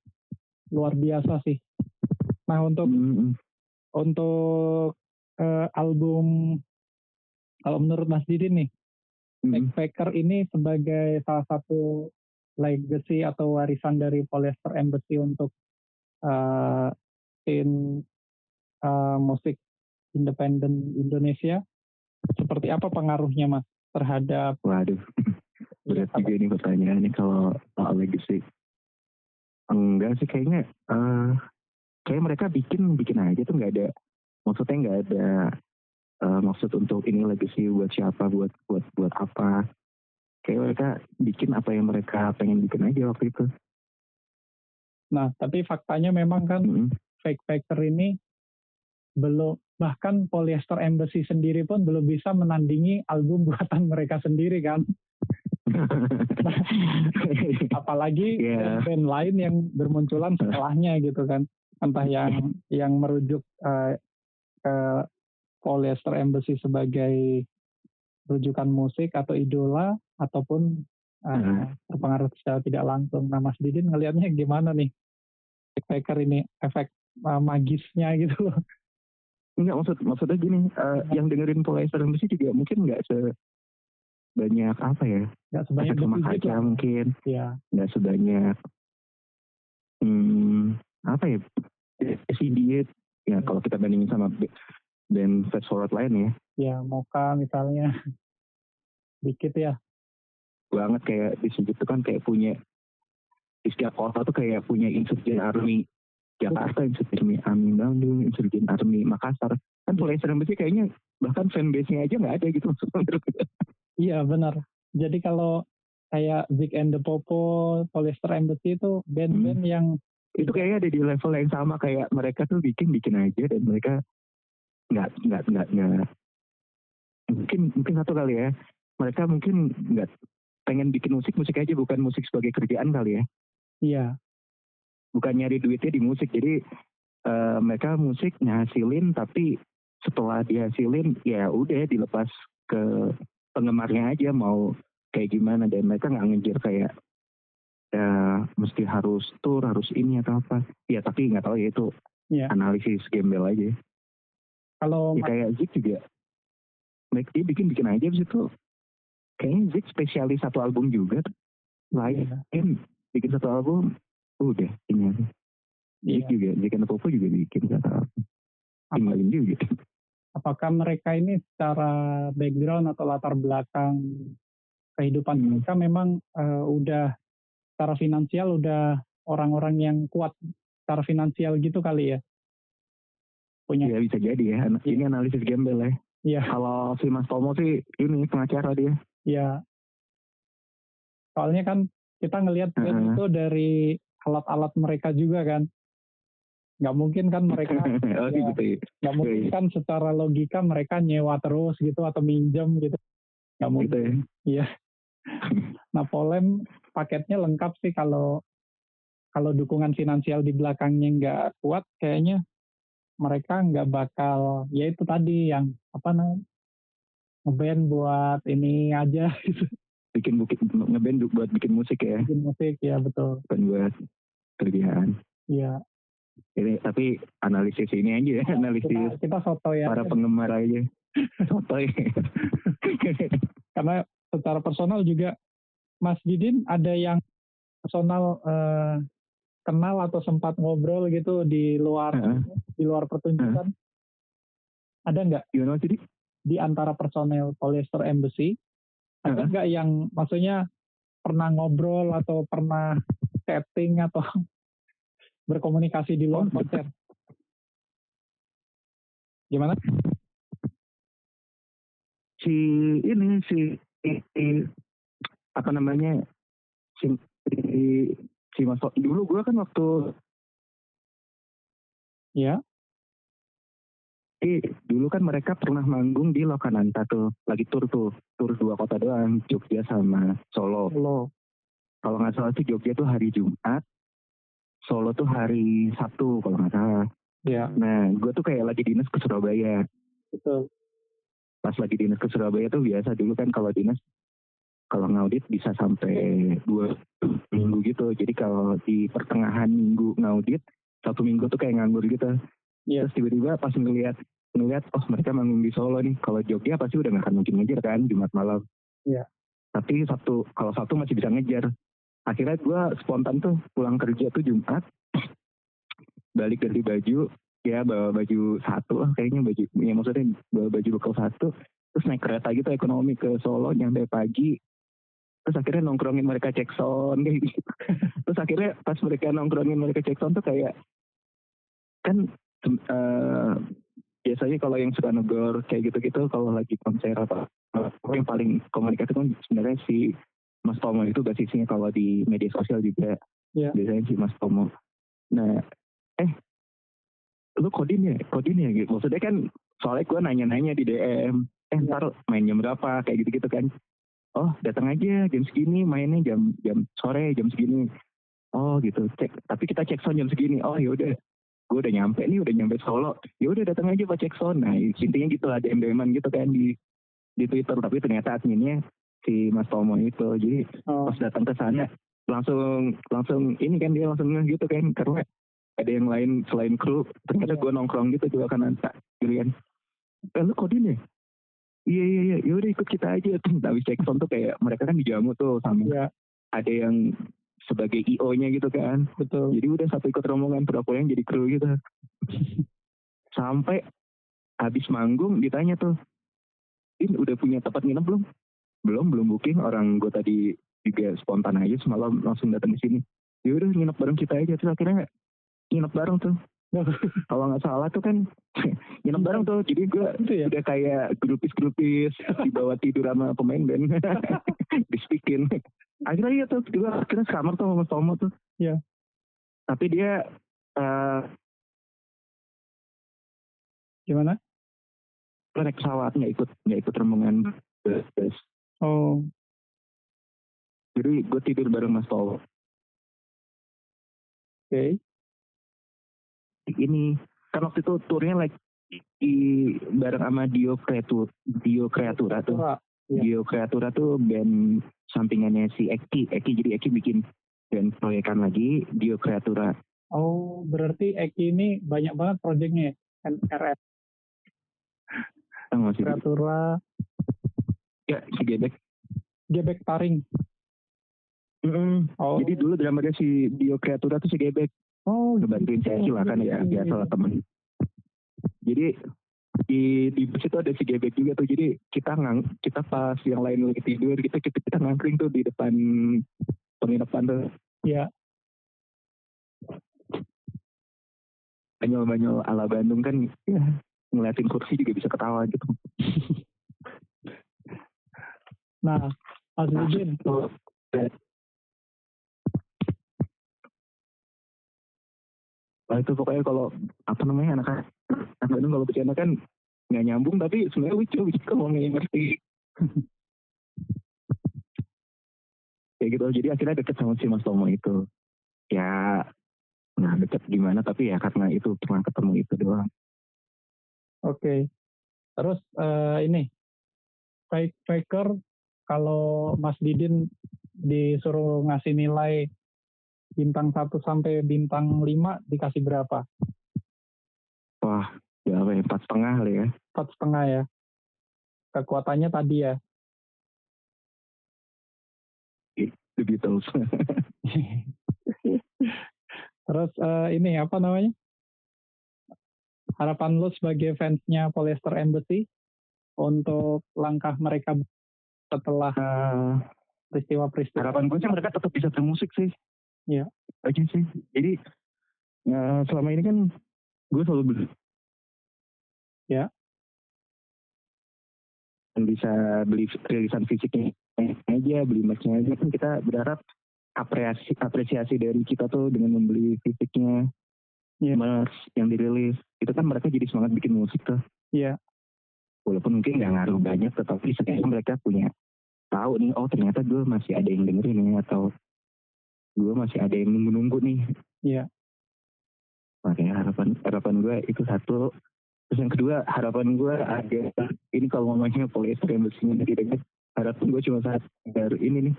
luar biasa sih. Nah untuk Mm, mm. untuk eh, album kalau menurut Mas Didin nih, Mm, Backpacker ini sebagai salah satu legacy atau warisan dari Polyester Embassy untuk eh, scene eh, musik independen Indonesia. Seperti apa pengaruhnya Mas terhadap waduh. [laughs] Berat juga ini pertanyaannya kalau soal legacy. Enggak sih kayaknya eh kayak mereka bikin bikin aja tuh nggak ada maksudnya nggak ada eh, maksud untuk ini legacy buat siapa buat buat buat apa kayak mereka bikin apa yang mereka pengen bikin aja waktu itu Nah, tapi faktanya memang kan Mm. Fake Faker ini belum bahkan Polyester Embassy sendiri pun belum bisa menandingi album [laughs] buatan mereka sendiri kan. [laughs] Apalagi Iya. band-band lain yang bermunculan setelahnya gitu kan. Entah yang yang merujuk eh, ke Polyester Embassy sebagai rujukan musik atau idola ataupun eh, Hmm. terpengaruh secara tidak langsung. Nah, Mas Didin ngelihatnya gimana nih? Fake Faker ini efek eh, magisnya gitu loh. Enggak maksud maksudnya gini, eh, yang dengerin Polyester Embassy juga mungkin nggak sebanyak apa ya, Nggak sebanyak rumah Visit kaca lah. mungkin, Ya, nggak sebanyak hmm, apa ya, CD ya kalau kita bandingin sama band Fast Forward lain ya, ya Moka misalnya. [laughs] dikit ya banget kayak di situ tuh kan kayak punya di setiap kota tuh kayak punya insurgent army. Jakarta insurgent army Bandung insurgent army Makassar. Kan Polyester Embassy kayaknya bahkan fanbase-nya aja nggak ada gitu. [laughs] Iya benar. Jadi kalau kayak Big and the Popo Polyester Embassy itu band-band hmm. yang itu kayaknya ada di level yang sama kayak mereka tuh bikin bikin aja dan mereka nggak nggak nggak nggak. Mungkin mungkin satu kali ya. Mereka mungkin nggak pengen bikin musik musik aja bukan musik sebagai kerjaan kali ya. Iya. Bukan nyari duitnya di musik. Jadi uh, mereka musik ngasilin tapi setelah dihasilin ya udah dilepas ke penggemarnya aja mau kayak gimana. Dan mereka nggak ngejar kayak ya mesti harus tour harus ini atau apa. Ya tapi nggak tahu ya itu yeah. analisis gembel aja. Kalau ya, kayak Zik juga mereka dia bikin bikin aja abis itu kayaknya Zik spesialis satu album juga lain yeah. bikin satu album udah ini aja yeah. Zik juga Zik and Popo juga bikin satu album tinggalin juga apakah mereka ini secara background atau latar belakang kehidupan hmm. mereka memang uh, udah secara finansial udah orang-orang yang kuat secara finansial gitu kali ya punya ya bisa jadi ya, ya. ini analisis gembel ya Iya. Kalau si Mas Tomo sih ini pengacara dia. Iya. Soalnya kan kita ngelihat uh -huh. itu dari alat-alat mereka juga kan. Nggak mungkin kan mereka [laughs] oh, ya, gitu ya. nggak mungkin iya, iya. kan secara logika mereka nyewa terus gitu atau minjem gitu. Nggak gitu mungkin. Ya. Iya. [laughs] nah Polem paketnya lengkap sih kalau kalau dukungan finansial di belakangnya nggak kuat kayaknya mereka nggak bakal ya itu tadi yang apa namanya ngeband buat ini aja [laughs] gitu bikin bukit ngeband buat bikin musik ya bikin musik ya betul bukan buat kerjaan iya ini tapi analisis ini aja ya analisis kita, kita soto ya para penggemar aja [laughs] soto ya [laughs] karena secara personal juga Mas Didin ada yang personal uh, kenal atau sempat ngobrol gitu di luar uh -huh. di luar pertunjukan? Uh -huh. Ada nggak? Gimana jadi? Di antara personel Polyester Embassy, ada nggak yang maksudnya pernah ngobrol atau pernah chatting atau [laughs] berkomunikasi di luar oh, konser? Gimana? Si ini si, si apa namanya si, si si Mas dulu gue kan waktu ya Eh, dulu kan mereka pernah manggung di Lokananta tuh, lagi tur tuh, tur dua kota doang, Jogja sama Solo. Solo. Kalau nggak salah sih Jogja tuh hari Jumat, Solo tuh hari Sabtu kalau nggak salah. Ya. Nah, gue tuh kayak lagi dinas ke Surabaya. Betul. Pas lagi dinas ke Surabaya tuh biasa dulu kan kalau dinas kalau ngaudit bisa sampai dua minggu gitu jadi kalau di pertengahan minggu ngaudit satu minggu tuh kayak nganggur gitu yeah. terus tiba-tiba pas ngeliat ngeliat oh mereka manggung di Solo nih. Kalau Jogja pasti udah gak akan mungkin ngejar kan Jumat malam. Yeah. tapi Sabtu kalau Sabtu masih bisa ngejar. Akhirnya gue spontan tuh pulang kerja tuh Jumat. Balik dari baju ya bawa baju satu lah kayaknya baju ya maksudnya bawa baju bekal satu. Terus naik kereta gitu ekonomi ke Solo nyampe pagi. Terus akhirnya nongkrongin mereka cek sound kayak gitu. [laughs] Terus akhirnya pas mereka nongkrongin mereka cek sound tuh kayak kan uh, biasanya kalau yang suka negor kayak gitu-gitu kalau lagi konser apa yang paling komunikasi kan sebenarnya si Mas Tomo itu basisnya kalau di media sosial juga? Yeah. biasanya si Mas Tomo. Nah eh lu kodin ya? Kodin ya? Gitu. Maksudnya kan soalnya gue nanya-nanya di DM eh ntar main jam berapa? Kayak gitu-gitu kan. Oh datang aja jam segini mainnya jam jam sore jam segini. Oh gitu. Cek tapi kita cek sound jam segini. Oh ya udah gue udah nyampe nih udah nyampe Solo. Ya udah datang aja pak cek sound nah intinya gitu lah DM gitu kan di di Twitter. Tapi ternyata adminnya si Mas Tomo itu. Jadi oh. pas datang ke sana langsung langsung ini kan dia langsung gitu kan. Karena ada yang lain selain kru. Ternyata yeah. gue nongkrong gitu juga kan tak Julian eh, lu kodin ya? Iya iya iya. Yaudah ikut kita aja. Tuh [laughs] habis Jackson tuh kayak mereka kan dijamu tuh sama ya. ada yang sebagai IO-nya gitu kan. Betul. Jadi udah satu ikut rombongan berapa yang jadi kru gitu. [laughs] Sampai habis manggung ditanya tuh ini udah punya tempat nginep belum? Belum belum booking. Orang gue tadi juga spontan aja semalam langsung datang ke sini. Ya udah nginep bareng kita aja. Terus akhirnya nginep bareng tuh. [laughs] Kalau nggak salah tuh kan [laughs] nginep bareng tuh. Jadi gue ya? udah kayak grupis-grupis dibawa tidur sama pemain band. Dispikin akhirnya iya tuh gue akhirnya sekamar tuh sama Tomo tuh Iya. tapi dia eh Gimana? naik pesawat nggak ikut nggak ikut rombongan bus Oh, jadi gue tidur bareng Mas Tomo oke. ini kan waktu itu turnya lagi di bareng sama Dio Kreatur Dio Kreatura tuh. Iya. Dio Kreatura tuh band sampingannya si Eki. Eki jadi Eki bikin band proyekan lagi Dio Kreatura Oh, berarti Eki ini banyak banget proyeknya ya? NRS, sih? Kreatura, ya si Gebek. Gebek Taring. Mm-mm. Oh, jadi dulu drama dia si Dio Kreatura tuh si Gebek. Oh, ngebantuin si Eki lah kan ya iya, biasa iya. lah temen. Jadi di di bus itu ada si Gebek juga tuh jadi kita ngang kita pas yang lain lagi tidur kita kita, kita ngangkring tuh di depan penginapan tuh Iya. banyol-banyol ala Bandung kan ya ngeliatin kursi juga bisa ketawa gitu. [laughs] Nah, Mas Didin, Nah itu pokoknya kalau apa namanya anak anak Bandung kalau bercanda kan nggak nyambung tapi sebenarnya lucu [laughs] gitu kalau nggak ngerti. [laughs] Kayak gitu jadi akhirnya deket sama si Mas Tomo itu. Ya nah deket gimana tapi ya karena itu pernah ketemu itu doang. oke. Terus eh, ini, fake faker kalau Mas Didin disuruh ngasih nilai bintang 1 sampai bintang 5 dikasih berapa? Wah ya apa ya empat setengah kali ya. Empat setengah ya. Kekuatannya tadi ya. The Beatles. [laughs] Terus eh, ini apa namanya? Harapan lo sebagai fansnya Polyester Embassy untuk langkah mereka setelah peristiwa-peristiwa. harapan gue sih mereka tetap bisa bermusik sih. Iya. Aja sih. Jadi ya, selama ini kan gue selalu. Ya. Dan bisa beli rilisan fisiknya aja, beli merchnya aja kan kita berharap apresiasi apresiasi dari kita tuh dengan membeli fisiknya, Iya. merch yang dirilis. Itu kan mereka jadi semangat bikin musik tuh. Iya. Walaupun mungkin nggak ngaruh banyak, tetapi setidaknya mereka punya tahu nih, oh ternyata gue masih ada yang dengerin nih atau gue masih ada yang nunggu-nunggu nih. Iya. Makanya harapan harapan gue itu satu. Terus yang kedua harapan gue ada ini kalau ngomongnya polyester yang bersihnya gitu kan. Harapan gue cuma saat baru ini nih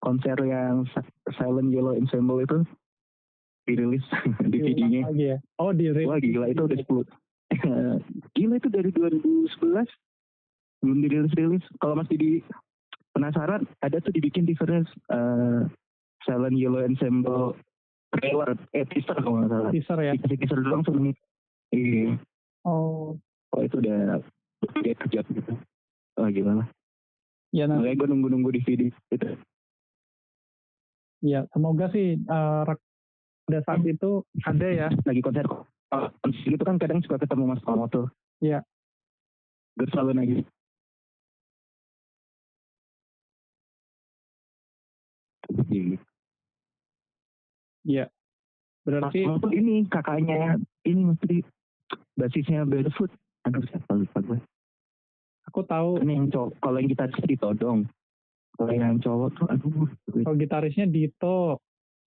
konser yang Silent Yellow Ensemble itu dirilis [laughs] DVD-nya. Lagi ya. Oh, di Wah gila itu udah 10 [laughs] Gila itu dari 2011 belum dirilis-rilis. Kalau masih di penasaran ada tuh dibikin difference eh Silent Yellow Ensemble trailer eh teaser kalau nggak salah. teaser ya. Dikasih teaser doang sama Iya. Oh, Oh itu udah dia kerja gitu. Oh gila lah. ya nah, Makanya gue nunggu-nunggu DVD itu. ya semoga sih rek- pada saat itu ada ya. Lagi konser kok. Oh, konser itu kan kadang suka ketemu Mas Tomo tuh. Iya. Gue selalu nagih. Iya. Iya. Berarti Mas ini kakaknya ini mesti basisnya Barefoot. Aduh siapa lupa gue. aku tahu Kan yang cowok, kalau yang kita ditodong. Kalau yang cowok tuh aduh kalau gitarisnya Dito.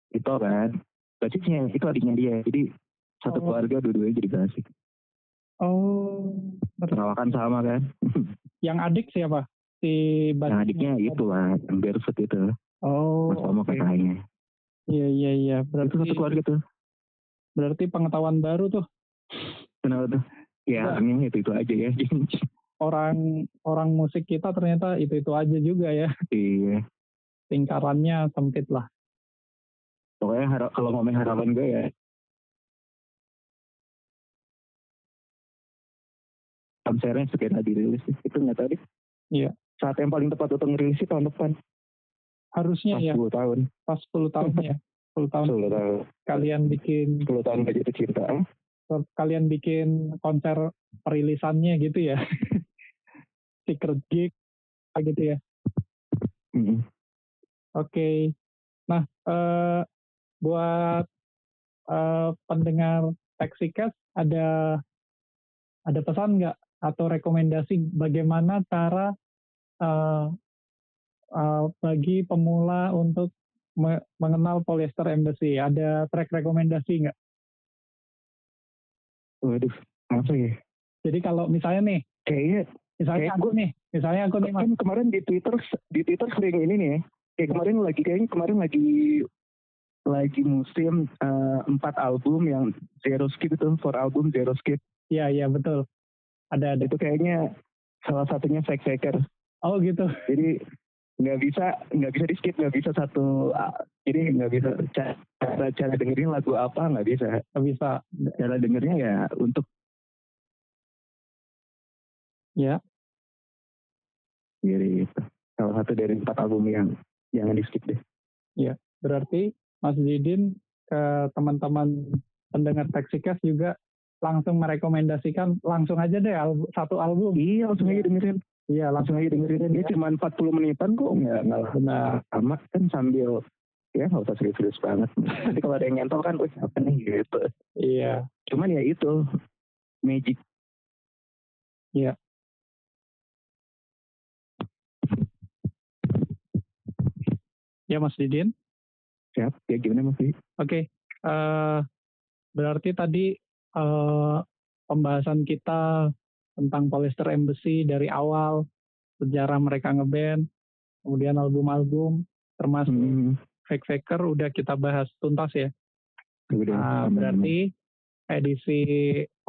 itu kan. Basisnya itu adiknya dia. Jadi satu Oh. keluarga dua-duanya jadi basik. Oh, Perawakan sama kan. [laughs] yang adik siapa? Si yang basisnya. adiknya itu lah, yang Barefoot itu. Oh, Mas Tomo oke. kakaknya. Iya iya iya. Itu Berarti satu keluarga tuh. berarti pengetahuan baru tuh Kenapa tuh? Ya, artinya itu itu aja ya. [laughs] orang orang musik kita ternyata itu itu aja juga ya. iya. Lingkarannya sempit lah. Pokoknya harap, kalau ngomong harapan gue ya. Konsernya segera dirilis. Itu nggak tahu deh. saat yang paling tepat untuk ngerilis sih tahun depan. Harusnya Pas ya, 10 tahun. pas 10 tahun ya. [laughs] 10 tahun 10 tahun. kalian bikin 10 tahun gak jatuh cinta. Kalian bikin konser perilisannya gitu ya. [laughs] Secret gig gitu ya. Mm-mm. Oke. Nah, eh, buat eh, pendengar Taxicast ada ada pesan nggak atau rekomendasi bagaimana cara eh, eh, bagi pemula untuk me- mengenal polyester embassy? Ada track rekomendasi nggak? Waduh, apa ya? Jadi kalau misalnya nih, Kayaknya misalnya Kayak aku nih, misalnya aku nih kan kemarin di Twitter di Twitter sering ini nih ya. Kayak kemarin lagi kayaknya kemarin lagi lagi musim eh, empat album yang zero skip itu for album zero skip iya iya betul, ada ada. itu kayaknya salah satunya Fake Faker Oh gitu. jadi nggak bisa nggak bisa di skip nggak bisa satu jadi nggak bisa ca- cara cara dengerin lagu apa nggak bisa Nggak bisa. cara dengernya ya untuk Ya. jadi itu salah satu dari empat album yang jangan di skip deh Berarti Mas Didin ke teman-teman pendengar Taxicast juga langsung merekomendasikan langsung aja deh albu- satu album. iya langsung aja dengerin Iya, langsung aja dengerin ini cuma 40 menitan kok nggak nggak lah benar. amat kan sambil ya nggak usah serius-serius banget nanti [laughs] kalau ada yang nyantol kan wih apa nih gitu Iya. cuman ya itu magic Ya Mas Didin. siap ya gimana mas Wi? Oke. eh, berarti tadi eh, pembahasan kita tentang Polyester Embassy dari awal sejarah mereka ngeband, kemudian album-album, termasuk Hmm, Fake Faker udah kita bahas tuntas ya. udah. Nah, berarti edisi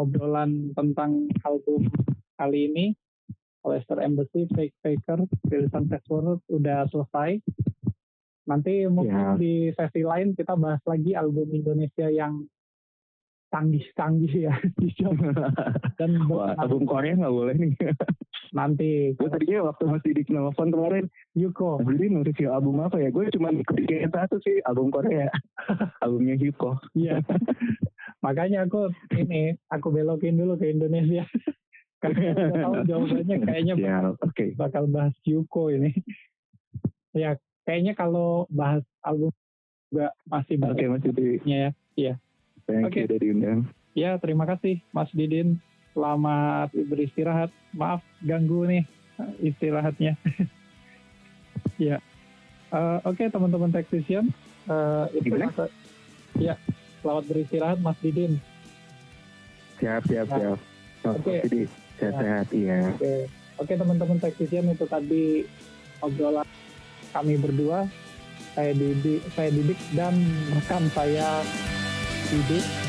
obrolan tentang album kali ini Polyester Embassy, Fake Faker, rilisan Sex World udah selesai. Nanti mungkin Ya. di sesi lain kita bahas lagi album Indonesia yang canggih-canggih ya. [laughs] Dan [laughs] Wah, album Korea nggak boleh nih. [laughs] nanti gue tadinya waktu Mas Didik nelfon kemarin, Yuko. Didik mau review album apa ya? Gue cuma kepikiran satu sih, album Korea. Albumnya Hipko. Iya. Makanya aku ini aku belokin dulu ke Indonesia. Karena tahu jawabannya kayaknya Ya, oke. bakal bahas Yuko ini. ya, kayaknya kalau bahas album juga masih Oke, banyak Didik. ya. Thank Oke. you udah diundang. Ya, terima kasih Mas Didin. Selamat beristirahat. Maaf ganggu nih istirahatnya. [laughs] ya. Eh, Oke, teman-teman Taxation. Eh, itu masa- ya, selamat beristirahat Mas Didin. Siap, siap, Nah, siap. Oke. Mas Didik, sehat-sehat, iya. Oke, oke teman-teman Taxation itu tadi obrolan kami berdua. Saya Didik, saya Didik dan rekan saya Didik.